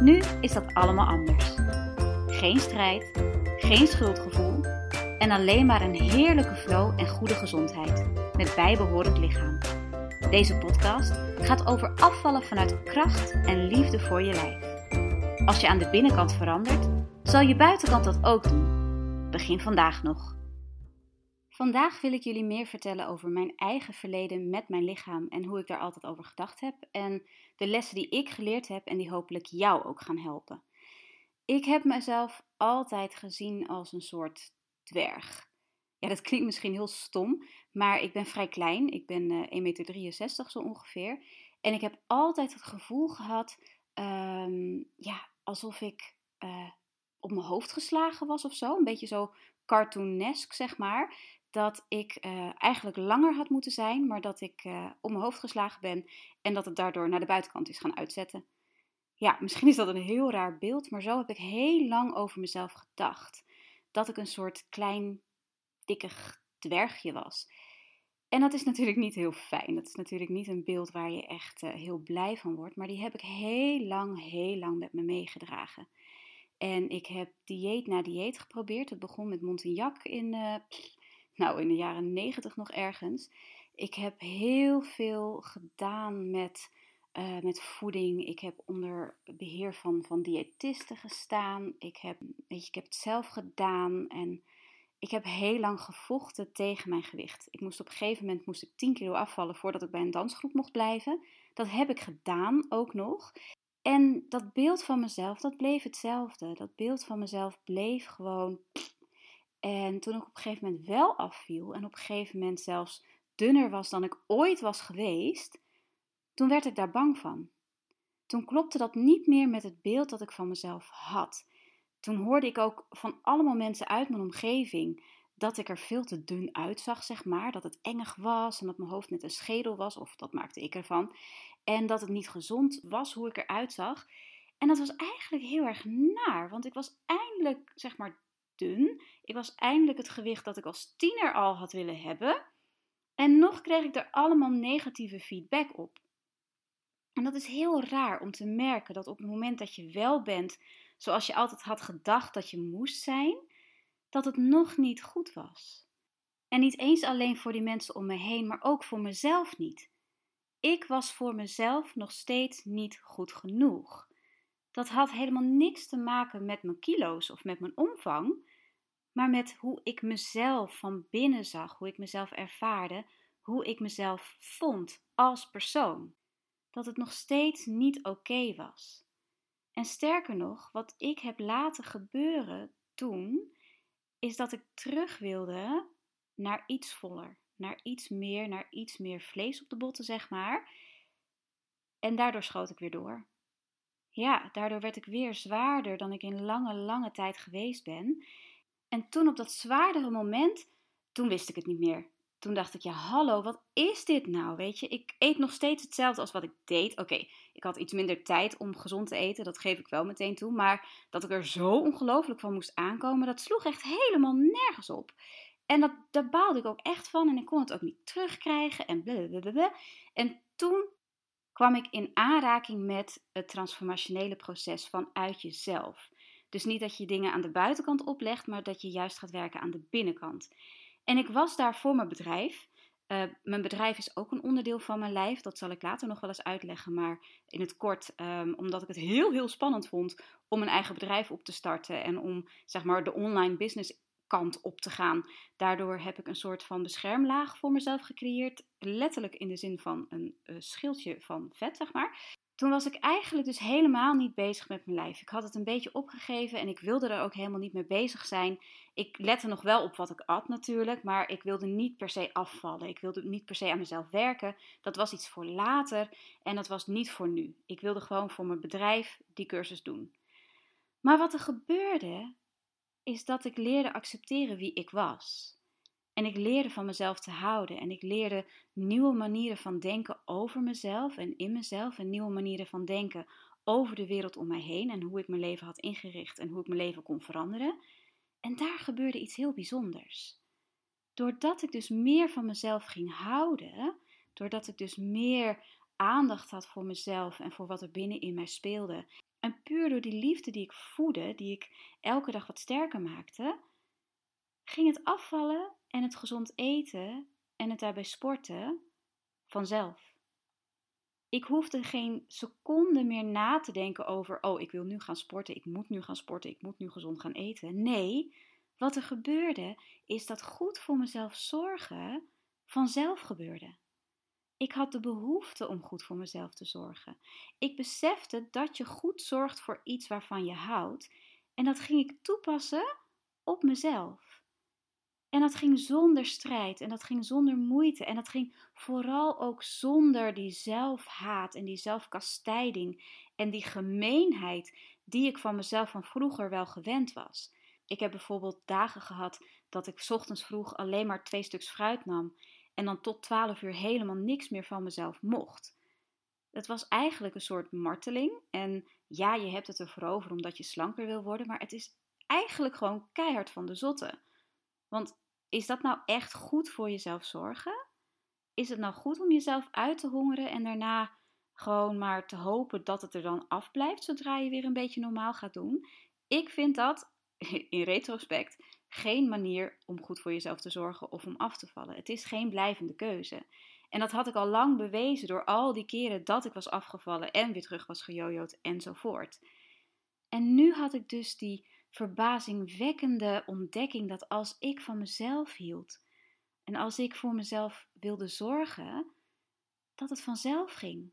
Nu is dat allemaal anders. Geen strijd, geen schuldgevoel en alleen maar een heerlijke flow en goede gezondheid met bijbehorend lichaam. Deze podcast gaat over afvallen vanuit kracht en liefde voor je lijf. Als je aan de binnenkant verandert, zal je buitenkant dat ook doen. Begin vandaag nog. Vandaag wil ik jullie meer vertellen over mijn eigen verleden met mijn lichaam en hoe ik daar altijd over gedacht heb en de lessen die ik geleerd heb en die hopelijk jou ook gaan helpen. Ik heb mezelf altijd gezien als een soort dwerg. Ja, dat klinkt misschien heel stom, maar ik ben vrij klein. Ik ben uh, 1,63 meter zo ongeveer. En ik heb altijd het gevoel gehad, um, ja, alsof ik uh, op mijn hoofd geslagen was of zo. Een beetje zo cartoonesk, zeg maar dat ik uh, eigenlijk langer had moeten zijn, maar dat ik uh, op mijn hoofd geslagen ben en dat het daardoor naar de buitenkant is gaan uitzetten. Ja, misschien is dat een heel raar beeld, maar zo heb ik heel lang over mezelf gedacht. Dat ik een soort klein, dikkig dwergje was. En dat is natuurlijk niet heel fijn. Dat is natuurlijk niet een beeld waar je echt uh, heel blij van wordt. Maar die heb ik heel lang, heel lang met me meegedragen. En ik heb dieet na dieet geprobeerd. Het begon met Montignac in, nou in de jaren negentig nog ergens. Ik heb heel veel gedaan met, uh, met voeding. Ik heb onder beheer van, van diëtisten gestaan. Ik heb, weet je, ik heb het zelf gedaan en ik heb heel lang gevochten tegen mijn gewicht. Ik moest op een gegeven moment moest ik 10 kilo afvallen voordat ik bij een dansgroep mocht blijven. Dat heb ik gedaan ook nog. En dat beeld van mezelf, dat bleef hetzelfde. Dat beeld van mezelf bleef gewoon en toen ik op een gegeven moment wel afviel en op een gegeven moment zelfs dunner was dan ik ooit was geweest, toen werd ik daar bang van. Toen klopte dat niet meer met het beeld dat ik van mezelf had. Toen hoorde ik ook van allemaal mensen uit mijn omgeving dat ik er veel te dun uitzag, zeg maar. Dat het engig was en dat mijn hoofd net een schedel was, of dat maakte ik ervan. En dat het niet gezond was hoe ik eruit zag. En dat was eigenlijk heel erg naar, want ik was eindelijk, zeg maar, ik was eindelijk het gewicht dat ik als tiener al had willen hebben. En nog kreeg ik er allemaal negatieve feedback op. En dat is heel raar om te merken dat op het moment dat je wel bent zoals je altijd had gedacht dat je moest zijn, dat het nog niet goed was. En niet eens alleen voor die mensen om me heen, maar ook voor mezelf niet. Ik was voor mezelf nog steeds niet goed genoeg. Dat had helemaal niks te maken met mijn kilo's of met mijn omvang, maar met hoe ik mezelf van binnen zag, hoe ik mezelf ervaarde, hoe ik mezelf vond als persoon. Dat het nog steeds niet oké was. En sterker nog, wat ik heb laten gebeuren toen, is dat ik terug wilde naar iets voller, naar iets meer, naar iets meer vlees op de botten, zeg maar. En daardoor schoot ik weer door. Ja, daardoor werd ik weer zwaarder dan ik in lange, lange tijd geweest ben. En toen op dat zwaardere moment, toen wist ik het niet meer. Toen dacht ik, ja hallo, wat is dit nou? Weet je, ik eet nog steeds hetzelfde als wat ik deed. Oké, ik had iets minder tijd om gezond te eten, dat geef ik wel meteen toe. Maar dat ik er zo ongelooflijk van moest aankomen, dat sloeg echt helemaal nergens op. En dat, daar baalde ik ook echt van en ik kon het ook niet terugkrijgen en blablabla. En toen kwam ik in aanraking met het transformationele proces vanuit jezelf. Dus niet dat je dingen aan de buitenkant oplegt, maar dat je juist gaat werken aan de binnenkant. En ik was daar voor mijn bedrijf. Uh, mijn bedrijf is ook een onderdeel van mijn lijf. Dat zal ik later nog wel eens uitleggen. Maar in het kort, um, omdat ik het heel, heel spannend vond om een eigen bedrijf op te starten. En om zeg maar de online business kant op te gaan. Daardoor heb ik een soort van beschermlaag voor mezelf gecreëerd. Letterlijk in de zin van een uh, schildje van vet, zeg maar toen was ik eigenlijk dus helemaal niet bezig met mijn lijf. Ik had het een beetje opgegeven en ik wilde er ook helemaal niet mee bezig zijn. Ik lette nog wel op wat ik at natuurlijk, maar ik wilde niet per se afvallen. Ik wilde niet per se aan mezelf werken. Dat was iets voor later en dat was niet voor nu. Ik wilde gewoon voor mijn bedrijf die cursus doen. Maar wat er gebeurde, is dat ik leerde accepteren wie ik was. En ik leerde van mezelf te houden. En ik leerde nieuwe manieren van denken over mezelf en in mezelf. En nieuwe manieren van denken over de wereld om mij heen. En hoe ik mijn leven had ingericht en hoe ik mijn leven kon veranderen. En daar gebeurde iets heel bijzonders. Doordat ik dus meer van mezelf ging houden, doordat ik dus meer aandacht had voor mezelf en voor wat er binnen in mij speelde. En puur door die liefde die ik voedde, die ik elke dag wat sterker maakte, ging het afvallen en het gezond eten en het daarbij sporten vanzelf. Ik hoefde geen seconde meer na te denken over: oh, ik wil nu gaan sporten, ik moet nu gaan sporten, ik moet nu gezond gaan eten. Nee, wat er gebeurde is dat goed voor mezelf zorgen vanzelf gebeurde. Ik had de behoefte om goed voor mezelf te zorgen. Ik besefte dat je goed zorgt voor iets waarvan je houdt en dat ging ik toepassen op mezelf. En dat ging zonder strijd en dat ging zonder moeite en dat ging vooral ook zonder die zelfhaat en die zelfkastijding en die gemeenheid die ik van mezelf van vroeger wel gewend was. Ik heb bijvoorbeeld dagen gehad dat ik ochtends vroeg alleen maar twee stuks fruit nam en dan tot twaalf uur helemaal niks meer van mezelf mocht. Het was eigenlijk een soort marteling en ja, je hebt het ervoor over omdat je slanker wil worden, maar het is eigenlijk gewoon keihard van de zotte. Want is dat nou echt goed voor jezelf zorgen? Is het nou goed om jezelf uit te hongeren en daarna gewoon maar te hopen dat het er dan afblijft zodra je weer een beetje normaal gaat doen? Ik vind dat, in retrospect, geen manier om goed voor jezelf te zorgen of om af te vallen. Het is geen blijvende keuze. En dat had ik al lang bewezen door al die keren dat ik was afgevallen en weer terug was gejojoed enzovoort. En nu had ik dus die verbazingwekkende ontdekking dat als ik van mezelf hield en als ik voor mezelf wilde zorgen, dat het vanzelf ging.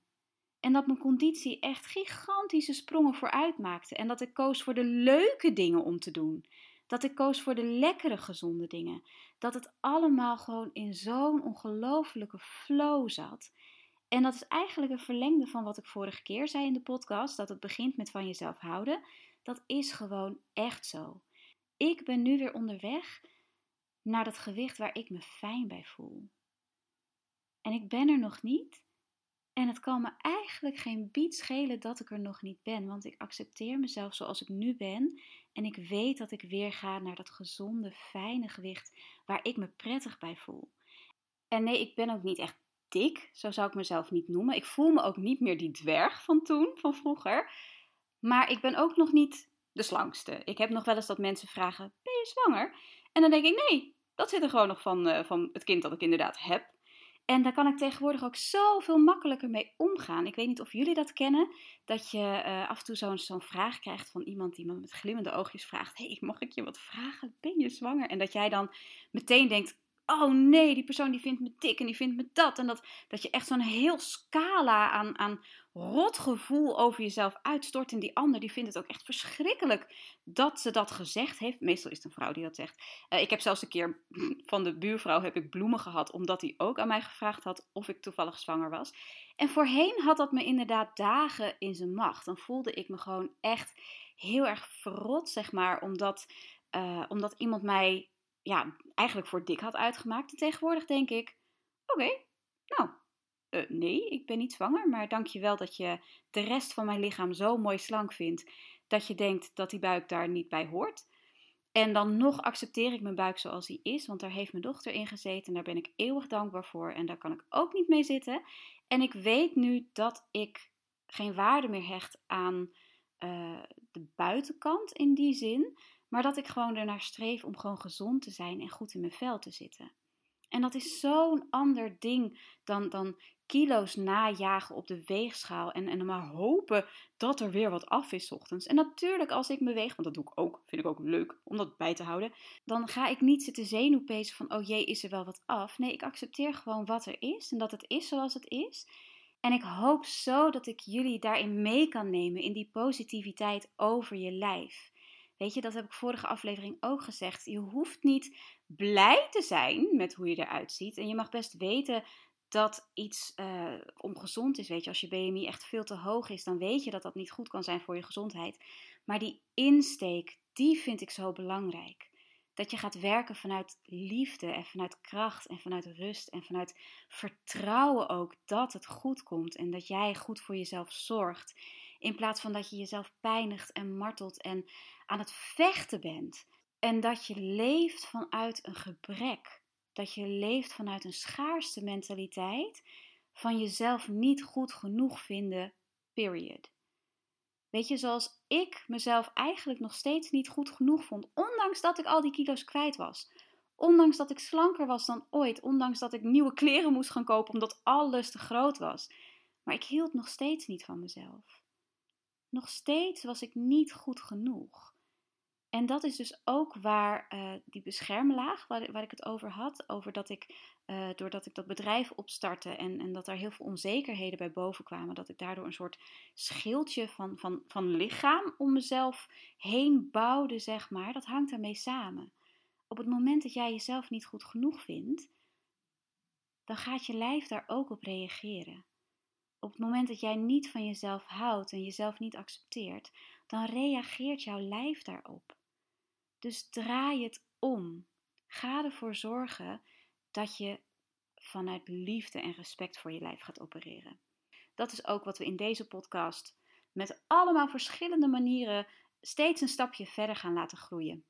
En dat mijn conditie echt gigantische sprongen vooruit maakte. En dat ik koos voor de leuke dingen om te doen. Dat ik koos voor de lekkere, gezonde dingen. Dat het allemaal gewoon in zo'n ongelofelijke flow zat. En dat is eigenlijk een verlengde van wat ik vorige keer zei in de podcast: dat het begint met van jezelf houden. Dat is gewoon echt zo. Ik ben nu weer onderweg naar dat gewicht waar ik me fijn bij voel. En ik ben er nog niet. En het kan me eigenlijk geen bied schelen dat ik er nog niet ben, want ik accepteer mezelf zoals ik nu ben en ik weet dat ik weer ga naar dat gezonde, fijne gewicht waar ik me prettig bij voel. En nee, ik ben ook niet echt dik, zo zou ik mezelf niet noemen. Ik voel me ook niet meer die dwerg van toen, van vroeger. Maar ik ben ook nog niet de slangste. Ik heb nog wel eens dat mensen vragen: Ben je zwanger? En dan denk ik: Nee, dat zit er gewoon nog van, uh, van het kind dat ik inderdaad heb. En daar kan ik tegenwoordig ook zoveel makkelijker mee omgaan. Ik weet niet of jullie dat kennen. Dat je uh, af en toe zo'n vraag krijgt van iemand die met glimmende oogjes vraagt: Hey, mag ik je wat vragen? Ben je zwanger? En dat jij dan meteen denkt: oh nee, die persoon die vindt me dik en die vindt me dat. En dat, dat je echt zo'n heel scala aan, aan rotgevoel over jezelf uitstort. En die ander die vindt het ook echt verschrikkelijk dat ze dat gezegd heeft. Meestal is het een vrouw die dat zegt. Uh, ik heb zelfs een keer van de buurvrouw heb ik bloemen gehad, omdat hij ook aan mij gevraagd had of ik toevallig zwanger was. En voorheen had dat me inderdaad dagen in zijn macht. Dan voelde ik me gewoon echt heel erg verrot, zeg maar, omdat, uh, omdat iemand mij ja, eigenlijk voor dik had uitgemaakt. En tegenwoordig denk ik: oké, nou, uh, nee, ik ben niet zwanger, maar dank je wel dat je de rest van mijn lichaam zo mooi slank vindt dat je denkt dat die buik daar niet bij hoort. En dan nog accepteer ik mijn buik zoals die is, want daar heeft mijn dochter in gezeten en daar ben ik eeuwig dankbaar voor en daar kan ik ook niet mee zitten. En ik weet nu dat ik geen waarde meer hecht aan uh, de buitenkant in die zin, maar dat ik gewoon ernaar streef om gewoon gezond te zijn en goed in mijn vel te zitten. En dat is zo'n ander ding dan, dan kilo's najagen op de weegschaal en, en maar hopen dat er weer wat af is ochtends. En natuurlijk als ik me weeg, want dat doe ik ook, vind ik ook leuk om dat bij te houden, dan ga ik niet zitten zenuwpezen van oh jee, is er wel wat af. Nee, ik accepteer gewoon wat er is en dat het is zoals het is. En ik hoop zo dat ik jullie daarin mee kan nemen in die positiviteit over je lijf. Weet je, dat heb ik vorige aflevering ook gezegd. Je hoeft niet blij te zijn met hoe je eruit ziet. En je mag best weten dat iets uh, ongezond is. Weet je, als je BMI echt veel te hoog is, dan weet je dat dat niet goed kan zijn voor je gezondheid. Maar die insteek, die vind ik zo belangrijk. Dat je gaat werken vanuit liefde en vanuit kracht en vanuit rust en vanuit vertrouwen ook dat het goed komt en dat jij goed voor jezelf zorgt. In plaats van dat je jezelf pijnigt en martelt en aan het vechten bent. En dat je leeft vanuit een gebrek. Dat je leeft vanuit een schaarste mentaliteit van jezelf niet goed genoeg vinden, period. Weet je, zoals ik mezelf eigenlijk nog steeds niet goed genoeg vond, ondanks dat ik al die kilo's kwijt was. Ondanks dat ik slanker was dan ooit, ondanks dat ik nieuwe kleren moest gaan kopen omdat alles te groot was. Maar ik hield nog steeds niet van mezelf. Nog steeds was ik niet goed genoeg. En dat is dus ook waar uh, die beschermlaag, waar, waar, ik het over had, over dat ik, uh, doordat ik dat bedrijf opstartte en, en dat er heel veel onzekerheden bij boven kwamen, dat ik daardoor een soort schildje van, van, van lichaam om mezelf heen bouwde, zeg maar, dat hangt daarmee samen. Op het moment dat jij jezelf niet goed genoeg vindt, dan gaat je lijf daar ook op reageren. Op het moment dat jij niet van jezelf houdt en jezelf niet accepteert, dan reageert jouw lijf daarop. Dus draai het om. Ga ervoor zorgen dat je vanuit liefde en respect voor je lijf gaat opereren. Dat is ook wat we in deze podcast met allemaal verschillende manieren steeds een stapje verder gaan laten groeien.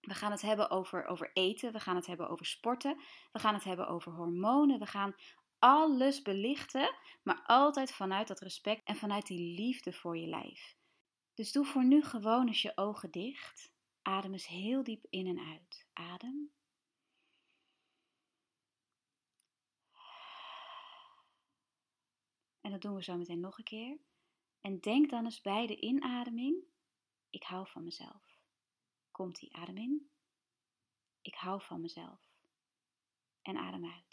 We gaan het hebben over, eten, we gaan het hebben over sporten, we gaan het hebben over hormonen, we gaan alles belichten, maar altijd vanuit dat respect en vanuit die liefde voor je lijf. Dus doe voor nu gewoon eens je ogen dicht Adem eens heel diep in en uit. Adem. En dat doen we zo meteen nog een keer. En denk dan eens bij de inademing: ik hou van mezelf. Komt die adem in? Ik hou van mezelf. En adem uit.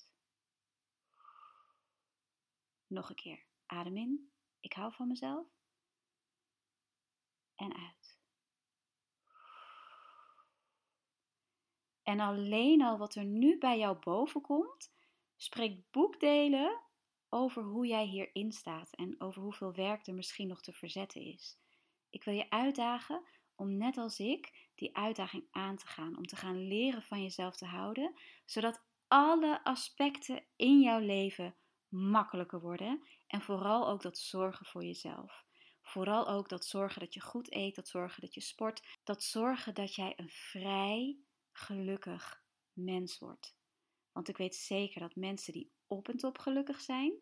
Nog een keer. Adem in. Ik hou van mezelf. En uit. En alleen al wat er nu bij jou boven komt, spreekt boekdelen over hoe jij hierin staat en over hoeveel werk er misschien nog te verzetten is. Ik wil je uitdagen om net als ik die uitdaging aan te gaan, om te gaan leren van jezelf te houden, zodat alle aspecten in jouw leven makkelijker worden en vooral ook dat zorgen voor jezelf. Vooral ook dat zorgen dat je goed eet, dat zorgen dat je sport, dat zorgen dat jij een vrij gelukkig mens wordt. Want ik weet zeker dat mensen die op en top gelukkig zijn,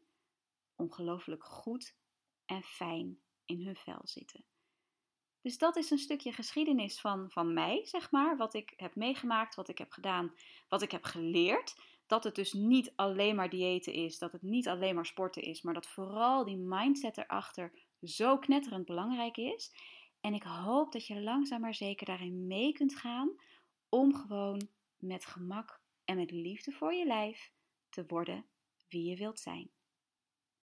ongelooflijk goed en fijn in hun vel zitten. Dus dat is een stukje geschiedenis van, van mij, zeg maar. Wat ik heb meegemaakt, wat ik heb gedaan, wat ik heb geleerd. Dat het dus niet alleen maar diëten is, dat het niet alleen maar sporten is, maar dat vooral die mindset erachter zo knetterend belangrijk is. En ik hoop dat je langzaam maar zeker daarin mee kunt gaan om gewoon met gemak en met liefde voor je lijf te worden wie je wilt zijn.